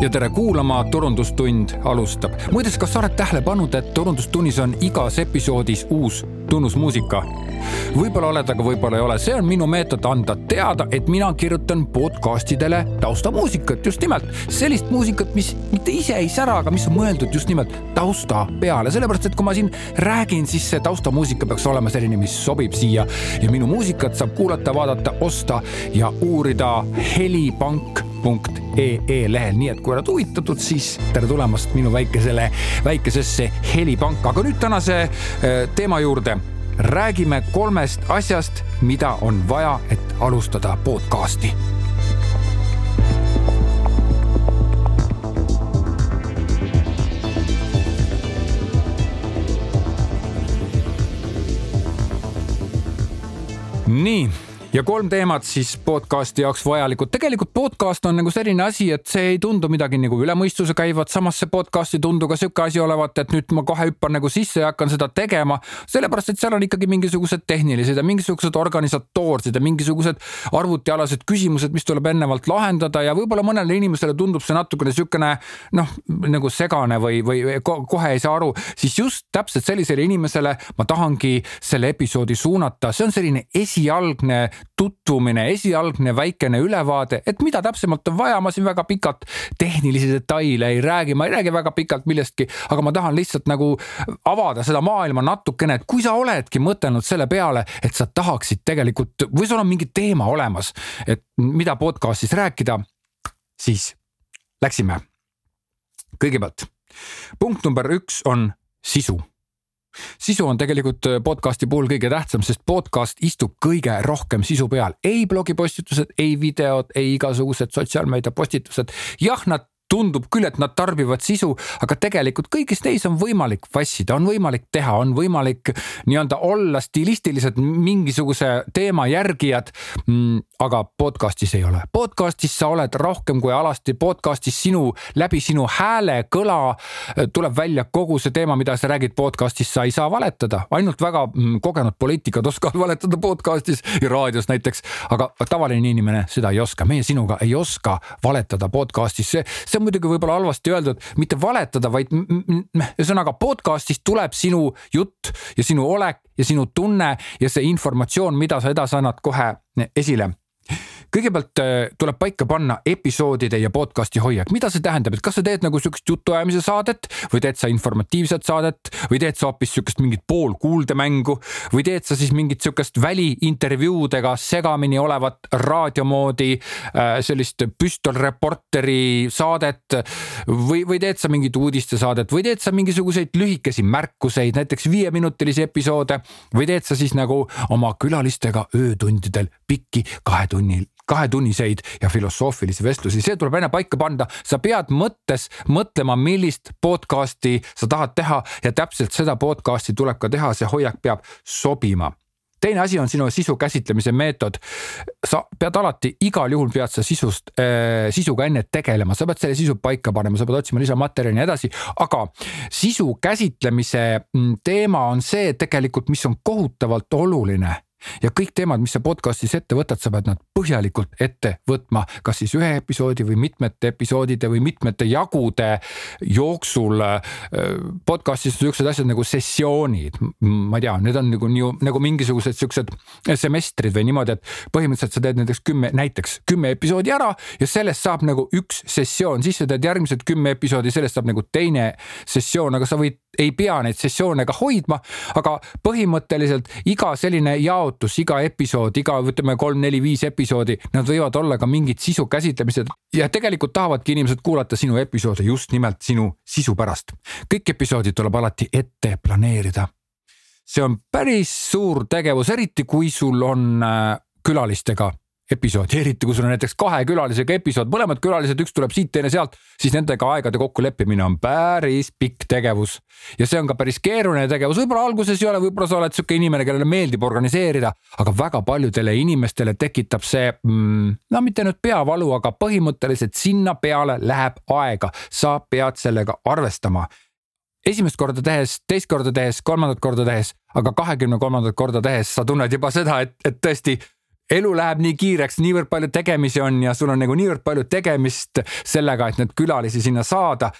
ja tere kuulama, Turundustund alustab. muideks, kas sa oled tähele pannud, et Turundustunnis on igas episoodis uus tunnusmuusika? võib-olla oled, aga võib-olla ei ole, see on minu meetod anda teada, et mina kirjutan podcast idele taustamuusikat, just nimelt sellist muusikat, mis mitte ise ei sära, aga mis on mõeldud just nimelt tausta peale, sellepärast et kui ma siin räägin, siis see taustamuusika peaks olema selline, mis sobib siia ja minu muusikat saab kuulata, vaadata, osta ja uurida helipank helipank.ee lehel, nii et kui oled huvitatud, siis tere tulemast minu väikesele, väikesesse helipanka, aga nüüd tänase äh, teema juurde. räägime kolmest asjast, mida on vaja, et alustada podcast'i nii ja kolm teemat siis podcast'i jaoks vajalikud. tegelikult podcast on nagu selline asi, et see ei tundu midagi nagu üle mõistuse käivat, samas see podcast ei tundu ka sihuke asi olevat, et nüüd ma kohe hüppan nagu sisse ja hakkan seda tegema. sellepärast, et seal on ikkagi mingisugused tehnilised ja mingisugused organisatoorsed ja mingisugused arvutialased küsimused, mis tuleb ennevalt lahendada ja võib-olla mõnele inimesele tundub see natukene sihukene noh, nagu segane või, või kohe ei saa aru, siis just täpselt sellisele inimesele ma tahangi selle episoodi suunata, see on selline esialgne tutvumine, esialgne väikene ülevaade, et mida täpsemalt on vaja, ma siin väga pikalt tehnilisi detaile ei räägi, ma ei räägi väga pikalt millestki, aga ma tahan lihtsalt nagu avada seda maailma natukene, et kui sa oledki mõtelnud selle peale, et sa tahaksid tegelikult või sul on mingi teema olemas, et mida podcast'is rääkida, siis läksime. kõigepealt punkt number üks on sisu sisu on tegelikult äh, podcast'i puhul kõige tähtsam, sest podcast istub kõige rohkem sisu peal, ei blogipostitused, ei videod, ei igasugused sotsiaalmeedia postitused. jah, nad tundub küll, et nad tarbivad sisu, aga tegelikult kõigis neis on võimalik vassida, on võimalik teha, on võimalik nii-öelda olla stilistiliselt mingisuguse teema järgijad. Mm,. aga podcast'is ei ole, podcast'is sa oled rohkem kui alasti, podcast'is sinu, läbi sinu hääle, kõla äh, tuleb välja kogu see teema, mida sa räägid podcast'is, sa ei saa valetada, ainult väga mm, kogenud poliitikud oskavad valetada podcast'is ja raadios näiteks, aga tavaline inimene seda ei oska, meie sinuga ei oska valetada podcast'is, see, see on muidugi võib-olla halvasti öeldud, mitte valetada, vaid ühesõnaga podcast'ist tuleb sinu jutt ja sinu olek ja sinu tunne ja see informatsioon, mida sa edasi annad kohe esile kõigepealt äh, tuleb paika panna episoodide ja podcast'i hoiak, mida see tähendab, et kas sa teed nagu sihukest jutuajamise saadet või teed sa informatiivset saadet või teed sa hoopis sihukest mingit poolkuuldemängu või teed sa siis mingit sihukest väliintervjuudega segamini olevat raadio moodi äh, sellist püstolreporteri saadet või, või teed sa mingit uudistesaadet või teed sa mingisuguseid lühikesi märkuseid, näiteks viieminutilisi episoode või teed sa siis nagu oma külalistega öötundidel pikki kahe tunni kahetunniseid ja filosoofilisi vestlusi, see tuleb enne paika panna. sa pead mõttes mõtlema, millist podcast'i sa tahad teha ja täpselt seda podcast'i tuleb ka teha, see hoiak peab sobima. Teine asi on sinu sisu käsitlemise meetod. sa pead alati, igal juhul pead sa sisust äh,, sisuga enne tegelema, sa pead selle sisu paika panema, sa pead otsima lisamaterjali ja nii edasi, aga sisu käsitlemise mm, teema on see tegelikult, mis on kohutavalt oluline ja kõik teemad, mis sa podcast'is ette võtad, sa pead nad põhjalikult ette võtma, kas siis ühe episoodi või mitmete episoodide või mitmete jagude jooksul. podcast'is on siuksed asjad nagu sessioonid, ma ei tea, need on nagu, nagu, nagu mingisugused siuksed semestrid või niimoodi, et põhimõtteliselt sa teed näiteks kümme, näiteks kümme episoodi ära ja sellest saab nagu üks sessioon, siis sa teed järgmised kümme episoodi, sellest saab nagu teine sessioon, aga sa võid, ei pea neid sessioone ka hoidma, aga põhimõtteliselt iga selline jaotus iga episood, iga ütleme kolm-neli-viis episoodi, nad võivad olla ka mingid sisu käsitlemised ja tegelikult tahavadki inimesed kuulata sinu episoode just nimelt sinu sisu pärast. kõik episoodid tuleb alati ette planeerida. see on päris suur tegevus, eriti kui sul on äh, külalistega episoodi, eriti kui sul on näiteks kahe külalisega episood, mõlemad külalised, üks tuleb siit, teine sealt, siis nendega aegade kokkuleppimine on päris pikk tegevus. ja see on ka päris keeruline tegevus, võib-olla alguses ei ole, võib-olla sa oled sihuke inimene, kellele meeldib organiseerida, aga väga paljudele inimestele tekitab see mm,, no mitte nüüd peavalu, aga põhimõtteliselt sinna peale läheb aega, sa pead sellega arvestama. Esimest korda tehes, teist korda tehes, kolmandat korda tehes, aga kahekümne kolmandat korda tehes sa tunned juba seda, et, et tõesti elu läheb nii kiireks, niivõrd palju tegemisi on ja sul on nagu niivõrd palju tegemist sellega, et neid külalisi sinna saada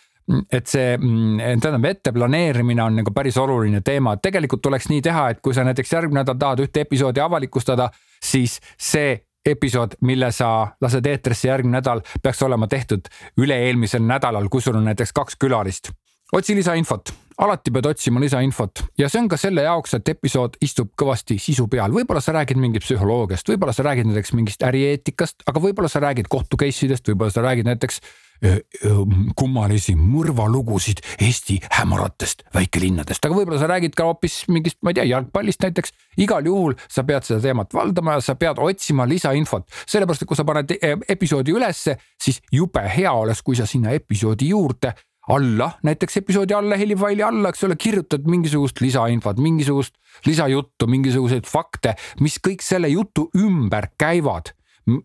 et see, tähendab, ette planeerimine on nagu päris oluline teema, et tegelikult tuleks nii teha, et kui sa näiteks järgmine nädal tahad ühte episoodi avalikustada, siis see episood, mille sa lased eetrisse järgmine nädal, peaks olema tehtud üle-eelmisel nädalal, kui sul on näiteks kaks külalist. otsi lisainfot, alati pead otsima lisainfot. Ja see on ka selle jaoks, et episood istub kõvasti sisu peal, võib-olla sa räägid mingit psühholoogiast, võib-olla sa räägid näiteks mingist ärieetikast, aga võib-olla sa räägid kohtu case idest, võib-olla sa räägid näiteks kummalisi mõrvalugusid Eesti hämaratest väikelinnadest, aga võib-olla sa räägid ka hoopis mingist, ma ei tea, jalgpallist näiteks. igal juhul sa pead seda teemat valdama ja sa pead otsima lisainfot, sellepärast et kui sa paned e-, episoodi ülesse, siis jube hea oleks, kui sa sinna episoodi juurde alla, näiteks episoodi alla, helifaili alla, eks ole, kirjutad mingisugust lisainfot, mingisugust lisajuttu, mingisuguseid fakte, mis kõik selle jutu ümber käivad,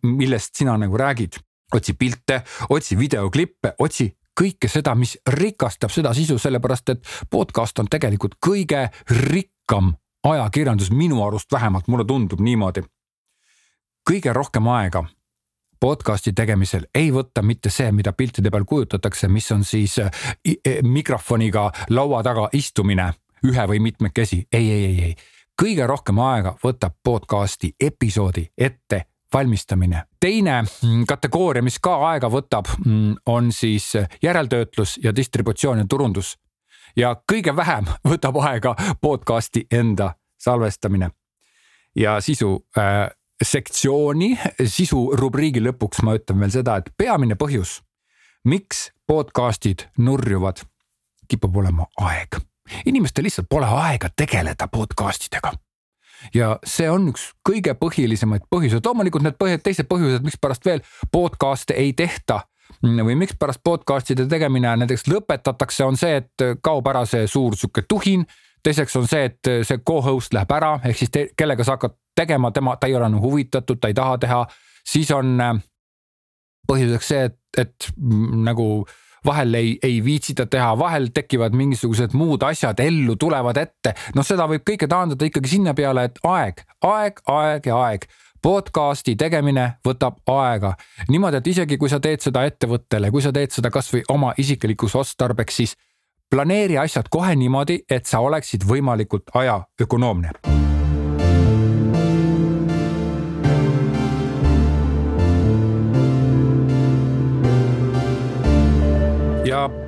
millest sina nagu räägid otsi pilte, otsi videoklippe, otsi kõike seda, mis rikastab seda sisu, sellepärast et podcast on tegelikult kõige rikkam ajakirjandus, minu arust vähemalt, mulle tundub niimoodi. kõige rohkem aega podcast'i tegemisel ei võta mitte see, mida piltide peal kujutatakse, mis on siis e, mikrofoniga laua taga istumine ühe või mitmekesi. ei, ei, ei, ei, kõige rohkem aega võtab podcast'i episoodi ette valmistamine. teine mm, kategooria, mis ka aega võtab, mm, on siis järeltöötlus ja distributsioon ja turundus. ja kõige vähem võtab aega podcast'i enda salvestamine. ja sisu äh, sektsiooni, sisu rubriigi lõpuks ma ütlen veel seda, et peamine põhjus, miks podcast'id nurjuvad, kipub olema aeg. inimestel lihtsalt pole aega tegeleda podcast idega ja see on üks kõige põhilisemaid põhjuseid, loomulikult need põhjused, teised põhjused, mikspärast veel podcast'e ei tehta või mikspärast podcast'ide tegemine näiteks lõpetatakse, on see, et kaob ära see suur sihuke tuhin. teiseks on see, et see co-host läheb ära, ehk siis te, kellega sa hakkad tegema, tema, ta ei ole enam huvitatud, ta ei taha teha. siis on äh, põhjuseks see, et, et nagu vahel ei, ei viitsita teha, vahel tekivad mingisugused muud asjad, ellu tulevad ette. noh, seda võib kõike taandada ikkagi sinna peale, et aeg, aeg, aeg ja aeg podcast'i tegemine võtab aega. niimoodi, et isegi kui sa teed seda ettevõttele, kui sa teed seda kasvõi oma isiklikuks otstarbeks, siis planeeri asjad kohe niimoodi, et sa oleksid võimalikult ajaökonoomne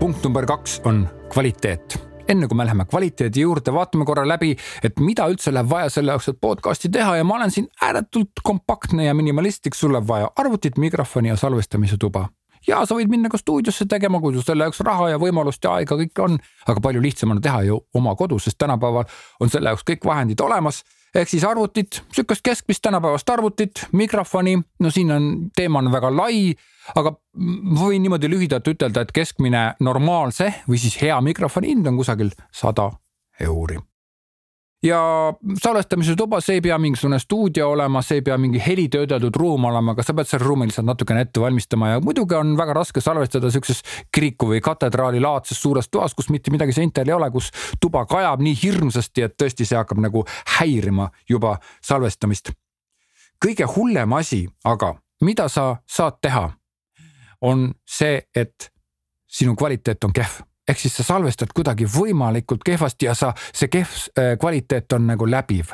punkt number kaks on kvaliteet. Enne kui me läheme kvaliteedi juurde, vaatame korra läbi, et mida üldse läheb vaja selle jaoks, et podcast'i teha ja ma olen siin ääretult kompaktne ja minimalistlik, sul läheb vaja arvutit, mikrofoni ja salvestamise tuba. ja sa võid minna ka stuudiosse tegema, kui sul selle jaoks raha ja võimalust ja aega kõike on, aga palju lihtsam on teha ju oma kodus, sest tänapäeval on selle jaoks kõik vahendid olemas ehk siis arvutit, sihukest keskmist tänapäevast arvutit, mikrofoni, no siin on, teema on väga lai, aga võin niimoodi lühidalt ütelda, et keskmine normaalse või siis hea mikrofoni hind on kusagil sada euri ja salvestamise tuba, see ei pea mingisugune stuudio olema, see ei pea mingi helitöödeldud ruum olema, aga sa pead selle ruumi lihtsalt natukene ette valmistama ja muidugi on väga raske salvestada siukses kiriku või katedraali laadses suures toas, kus mitte midagi seintel ei ole, kus tuba kajab nii hirmsasti, et tõesti see hakkab nagu häirima juba salvestamist. kõige hullem asi aga, mida sa saad teha, on see, et sinu kvaliteet on kehv ehk siis sa salvestad kuidagi võimalikult kehvasti ja sa, see kehv äh, kvaliteet on nagu läbiv.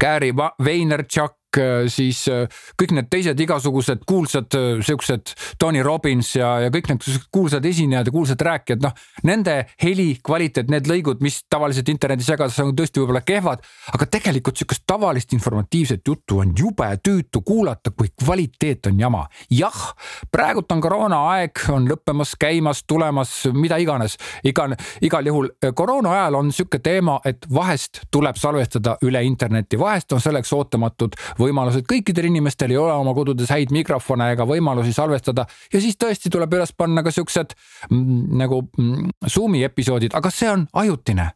Gary Vaynerchuk siis äh, kõik need teised igasugused kuulsad äh, siuksed Tony Robbins ja, ja kõik need kuulsad esinejad ja kuulsad rääkijad, noh, nende heli kvaliteet, need lõigud, mis tavaliselt internetis jagatakse, on tõesti võib-olla kehvad, aga tegelikult sihukest tavalist informatiivset juttu on jube tüütu kuulata, kui kvaliteet on jama. jah, praegult on koroonaaeg, on lõppemas, käimas, tulemas, mida iganes, igal, igal juhul koroona ajal on sihuke teema, et vahest tuleb salvestada üle interneti, vahest on selleks ootamatud võimalused, kõikidel inimestel ei ole oma kodudes häid mikrofone ega võimalusi salvestada. Ja siis tõesti tuleb üles panna ka siuksed mm, nagu mm, Zoom'i episoodid, aga see on ajutine.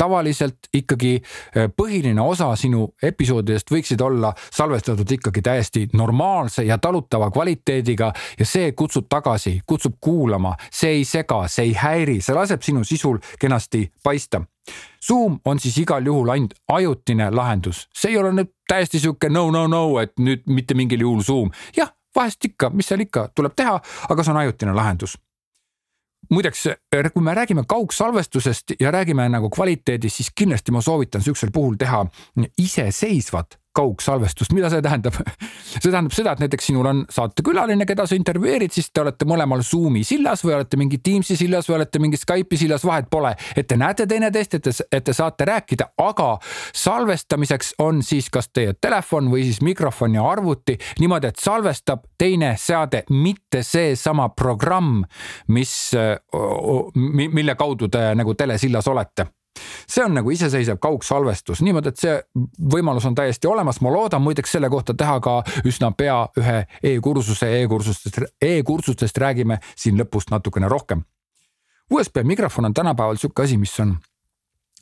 Tavaliselt ikkagi eh, põhiline osa sinu episoodidest võiksid olla salvestatud ikkagi täiesti normaalse ja talutava kvaliteediga ja see kutsub tagasi, kutsub kuulama, see ei sega, see ei häiri, see laseb sinu sisul kenasti paista Zoom on siis igal juhul ainult ajutine lahendus, see ei ole nüüd täiesti sihuke no, no, no, et nüüd mitte mingil juhul Zoom. jah, vahest ikka, mis seal ikka tuleb teha, aga see on ajutine lahendus muideks, kui me räägime kaugsalvestusest ja räägime nagu kvaliteedist, siis kindlasti ma soovitan sihukesel puhul teha iseseisvat kaugsalvestust, mida see tähendab? see tähendab seda, et näiteks sinul on saatekülaline, keda sa intervjueerid, siis te olete mõlemal Zoom'i sillas või olete mingi Teams'i sillas või olete mingi Skype'i sillas, vahet pole. et te näete teineteist, et te, et te saate rääkida, aga salvestamiseks on siis kas teie telefon või siis mikrofon ja arvuti niimoodi, et salvestab teine seade, mitte seesama programm, mis, mille kaudu te nagu telesillas olete see on nagu iseseisev kaugsalvestus, niimoodi, et see võimalus on täiesti olemas, ma loodan muideks selle kohta teha ka üsna pea ühe e-kursuse. E, e-kursustest e, e-kursustest räägime siin lõpus natukene rohkem. USB mikrofon on tänapäeval sihuke asi, mis on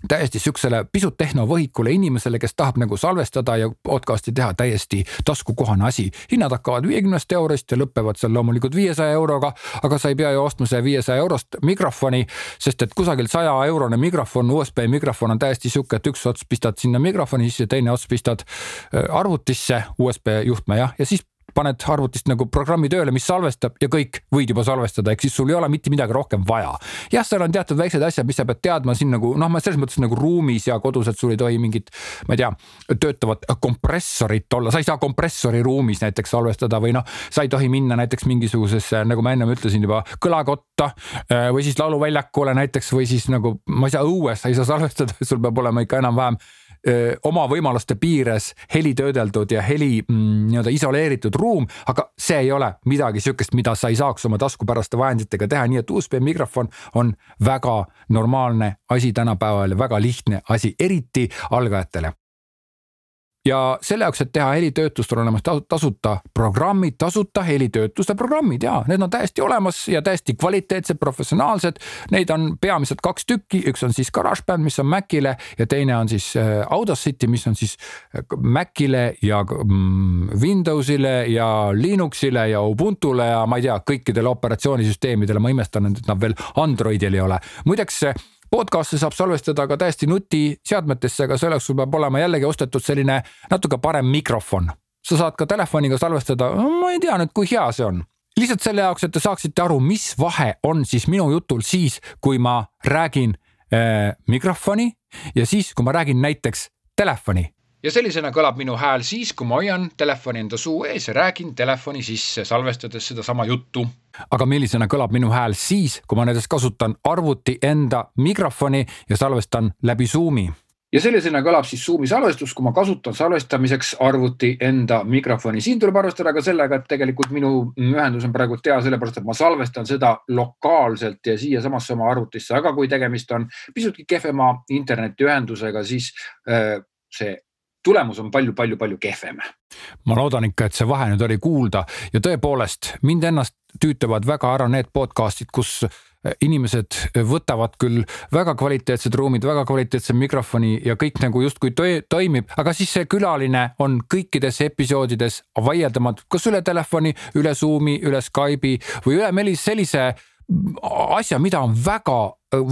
täiesti siuksele pisut tehnovõhikule inimesele, kes tahab nagu salvestada ja podcast'i teha täiesti taskukohane asi. hinnad hakkavad viiekümnest eurost ja lõpevad seal loomulikult viiesaja euroga, aga sa ei pea ju ostma see viiesaja eurost mikrofoni, sest et kusagil saja eurone mikrofon, USB mikrofon on täiesti sihuke, et üks ots pistad sinna mikrofoni sisse, teine ots pistad äh, arvutisse USB juhtme jah, ja siis paned arvutist nagu programmi tööle, mis salvestab ja kõik, võid juba salvestada, ehk siis sul ei ole mitte midagi rohkem vaja. jah, seal on teatud väiksed asjad, mis sa pead teadma siin nagu noh, ma selles mõttes nagu ruumis ja kodus, et sul ei tohi mingit, ma ei tea, töötavat kompressorit olla, sa ei saa kompressori ruumis näiteks salvestada või noh, sa ei tohi minna näiteks mingisugusesse, nagu ma ennem ütlesin juba, kõlakotta äh, või siis lauluväljakule näiteks või siis nagu ma ei saa õues, sa ei saa salvestada, sul peab olema ikka enam-vähem oma võimaluste piires helitöödeldud ja heli mm, nii-öelda isoleeritud ruum, aga see ei ole midagi sihukest, mida sa ei saaks oma taskupäraste vahenditega teha, nii et USB mikrofon on väga normaalne asi tänapäeval ja väga lihtne asi, eriti algajatele ja selle jaoks, et teha helitöötlust, on olemas tasuta programmid, tasuta helitöötluse programmid ja need on täiesti olemas ja täiesti kvaliteetsed, professionaalsed. Neid on peamiselt kaks tükki, üks on siis GarageBand, mis on Macile ja teine on siis äh, Audacity, mis on siis äh, Macile ja mm, Windowsile ja Linuxile ja Ubuntule ja ma ei tea, kõikidele operatsioonisüsteemidele, ma imestan, et nad veel Androidil ei ole. muideks podcast'e saab salvestada ka täiesti nutiseadmetesse, aga selleks sul peab olema jällegi ostetud selline natuke parem mikrofon. sa saad ka telefoniga salvestada, ma ei tea nüüd, kui hea see on. Lihtsalt selle jaoks, et te saaksite aru, mis vahe on siis minu jutul siis, kui ma räägin äh, mikrofoni ja siis, kui ma räägin näiteks telefoni ja sellisena kõlab minu hääl siis, kui ma hoian telefoni enda suu ees ja räägin telefoni sisse, salvestades sedasama juttu. aga millisena kõlab minu hääl siis, kui ma näiteks kasutan arvuti enda mikrofoni ja salvestan läbi Zoomi? ja sellisena kõlab siis Zoomi salvestus, kui ma kasutan salvestamiseks arvuti enda mikrofoni. siin tuleb arvestada ka sellega, et tegelikult minu ühendus on praegu hea, sellepärast et ma salvestan seda lokaalselt ja siiasamasse oma arvutisse, aga kui tegemist on pisutki kehvema internetiühendusega, siis äh, see tulemus on palju-palju-palju kehvem. ma loodan ikka, et see vahe nüüd oli kuulda ja tõepoolest mind ennast tüütavad väga ära need podcast'id, kus inimesed võtavad küll väga kvaliteetsed ruumid, väga kvaliteetse mikrofoni ja kõik nagu justkui toimib, aga siis see külaline on kõikides episoodides vaieldamatult kas üle telefoni, üle Zoom'i, üle Skype'i või üle sellise asja, mida on väga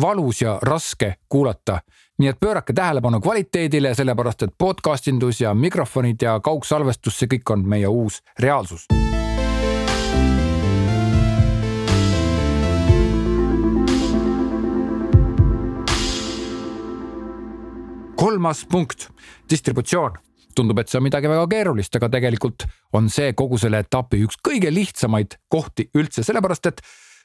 valus ja raske kuulata nii et pöörake tähelepanu kvaliteedile, sellepärast et podcast indus ja mikrofonid ja kaugsalvestus, see kõik on meie uus reaalsus. kolmas punkt, distributsioon tundub, et see on midagi väga keerulist, aga tegelikult on see kogu selle etapi üks kõige lihtsamaid kohti üldse, sellepärast et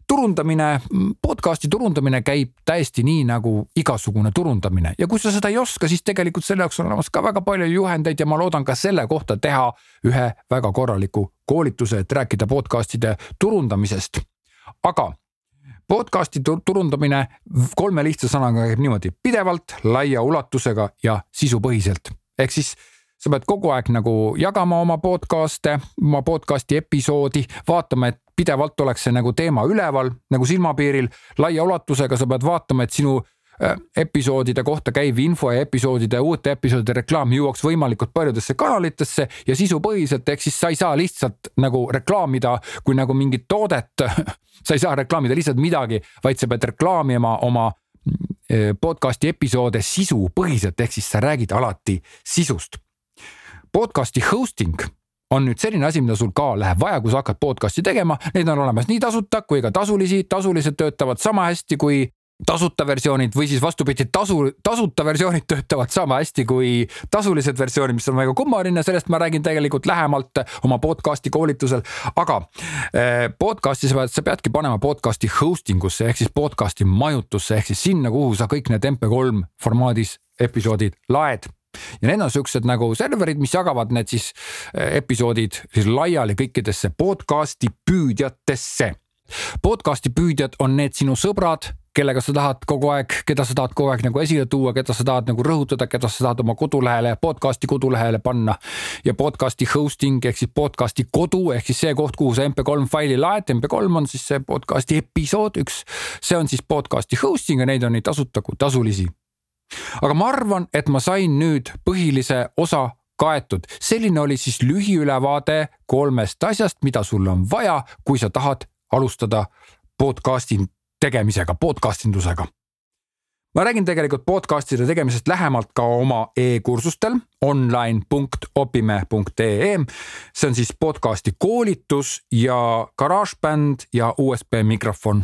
turundamine, podcast'i turundamine käib täiesti nii nagu igasugune turundamine. Ja kui sa seda ei oska, siis tegelikult selle jaoks on olemas ka väga palju juhendeid ja ma loodan ka selle kohta teha ühe väga korraliku koolituse, et rääkida podcast'ide turundamisest. aga podcast'i turundamine kolme lihtsa sõnaga käib niimoodi. Pidevalt, laia ulatusega ja sisupõhiselt. Ehk siis sa pead kogu aeg nagu jagama oma podcast'e, oma podcast'i episoodi, vaatama, et pidevalt oleks see nagu teema üleval nagu silmapiiril, laia ulatusega sa pead vaatama, et sinu äh, episoodide kohta käiv info ja episoodide, uute episoodide reklaam jõuaks võimalikult paljudesse kanalitesse ja sisupõhiselt, ehk siis sa ei saa lihtsalt nagu reklaamida kui nagu mingit toodet sa ei saa reklaamida lihtsalt midagi, vaid sa pead reklaamima oma podcast'i episoode sisupõhiselt, ehk siis sa räägid alati sisust. podcast'i hosting on nüüd selline asi, mida sul ka läheb vaja, kui sa hakkad podcast'i tegema, neid on olemas nii tasuta kui ka tasulisi, tasulised töötavad sama hästi kui tasuta versioonid või siis vastupidi, tasu, tasuta versioonid töötavad sama hästi kui tasulised versioonid, mis on väga kummaline, sellest ma räägin tegelikult lähemalt oma podcast'i koolitusel. aga eh, podcast'i sa pead, sa peadki panema podcast'i hosting usse ehk siis podcast'i majutusse ehk siis sinna, kuhu sa kõik need MP3 formaadis episoodid laed ja need on siuksed nagu serverid, mis jagavad need siis eh, episoodid siis laiali kõikidesse podcast'i püüdjatesse. podcast'i püüdjad on need sinu sõbrad kellega sa tahad kogu aeg, keda sa tahad kogu aeg nagu esile tuua, keda sa tahad nagu rõhutada, keda sa tahad oma kodulehele, podcast'i kodulehele panna. ja podcast'i hosting ehk siis podcast'i kodu ehk siis see koht, kuhu sa MP3 faili laed, MP3 on siis see podcast'i episood üks. see on siis podcast'i hosting ja neid on nii tasuta kui tasulisi. Aga ma arvan, et ma sain nüüd põhilise osa kaetud. selline oli siis lühiülevaade kolmest asjast, mida sul on vaja, kui sa tahad alustada podcast'i tegemisega, podcast indusega. ma räägin tegelikult podcast'ide tegemisest lähemalt ka oma e-kursustel online.opime.ee. see on siis podcast'i koolitus ja GarageBand ja USB mikrofon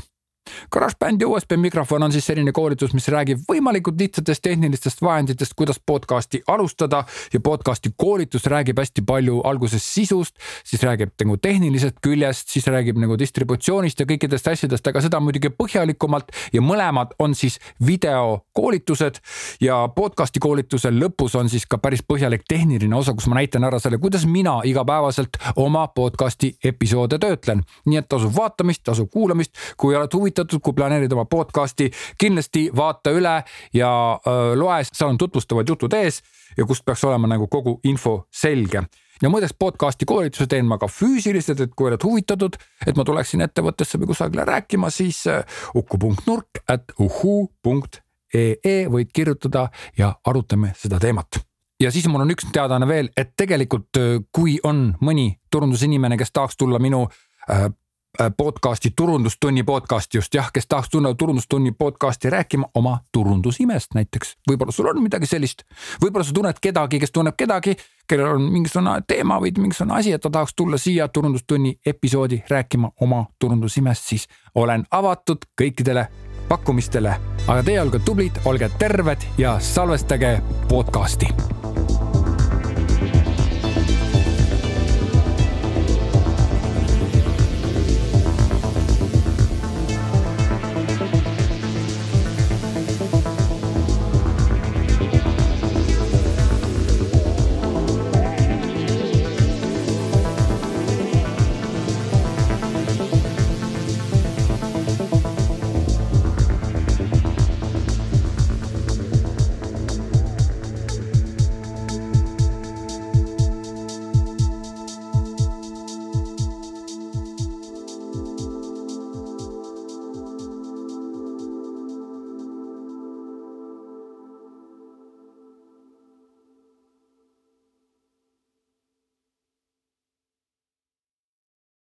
GarageBand ja USB mikrofon on siis selline koolitus, mis räägib võimalikult lihtsatest tehnilistest vahenditest, kuidas podcast'i alustada. Ja podcast'i koolitus räägib hästi palju alguses sisust, siis räägib nagu tehnilisest küljest, siis räägib nagu distributsioonist ja kõikidest asjadest, aga seda muidugi põhjalikumalt. Ja mõlemad on siis videokoolitused ja podcast'i koolituse lõpus on siis ka päris põhjalik tehniline osa, kus ma näitan ära selle, kuidas mina igapäevaselt oma podcast'i episoode töötlen. nii et tasub vaatamist, tasub kuulamist, kui oled huvitatud huvitatud, kui planeerid oma podcast'i, kindlasti vaata üle ja loe, seal on tutvustavad jutud ees ja kust peaks olema nagu kogu info selge. Ja muideks podcast'i koolituse teen ma ka füüsiliselt, et kui oled huvitatud, et ma tuleksin ettevõttesse või kusagile rääkima, siis uku.nurk at uhuu.ee võid kirjutada ja arutame seda teemat. Ja siis mul on üks teadaanne veel, et tegelikult kui on mõni turundusinimene, kes tahaks tulla minu podcast'i, turundustunni podcast'i just jah, kes tahaks tulla turundustunni podcast'i rääkima oma turundusimest näiteks. võib-olla sul on midagi sellist, võib-olla sa tunned kedagi, kes tunneb kedagi, kellel on mingisugune teema või mingisugune asi, et ta tahaks tulla siia turundustunni episoodi rääkima oma turundusimest, siis olen avatud kõikidele pakkumistele. aga teie olge tublid, olge terved ja salvestage podcast'i